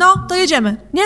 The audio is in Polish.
No, to jedziemy, nie?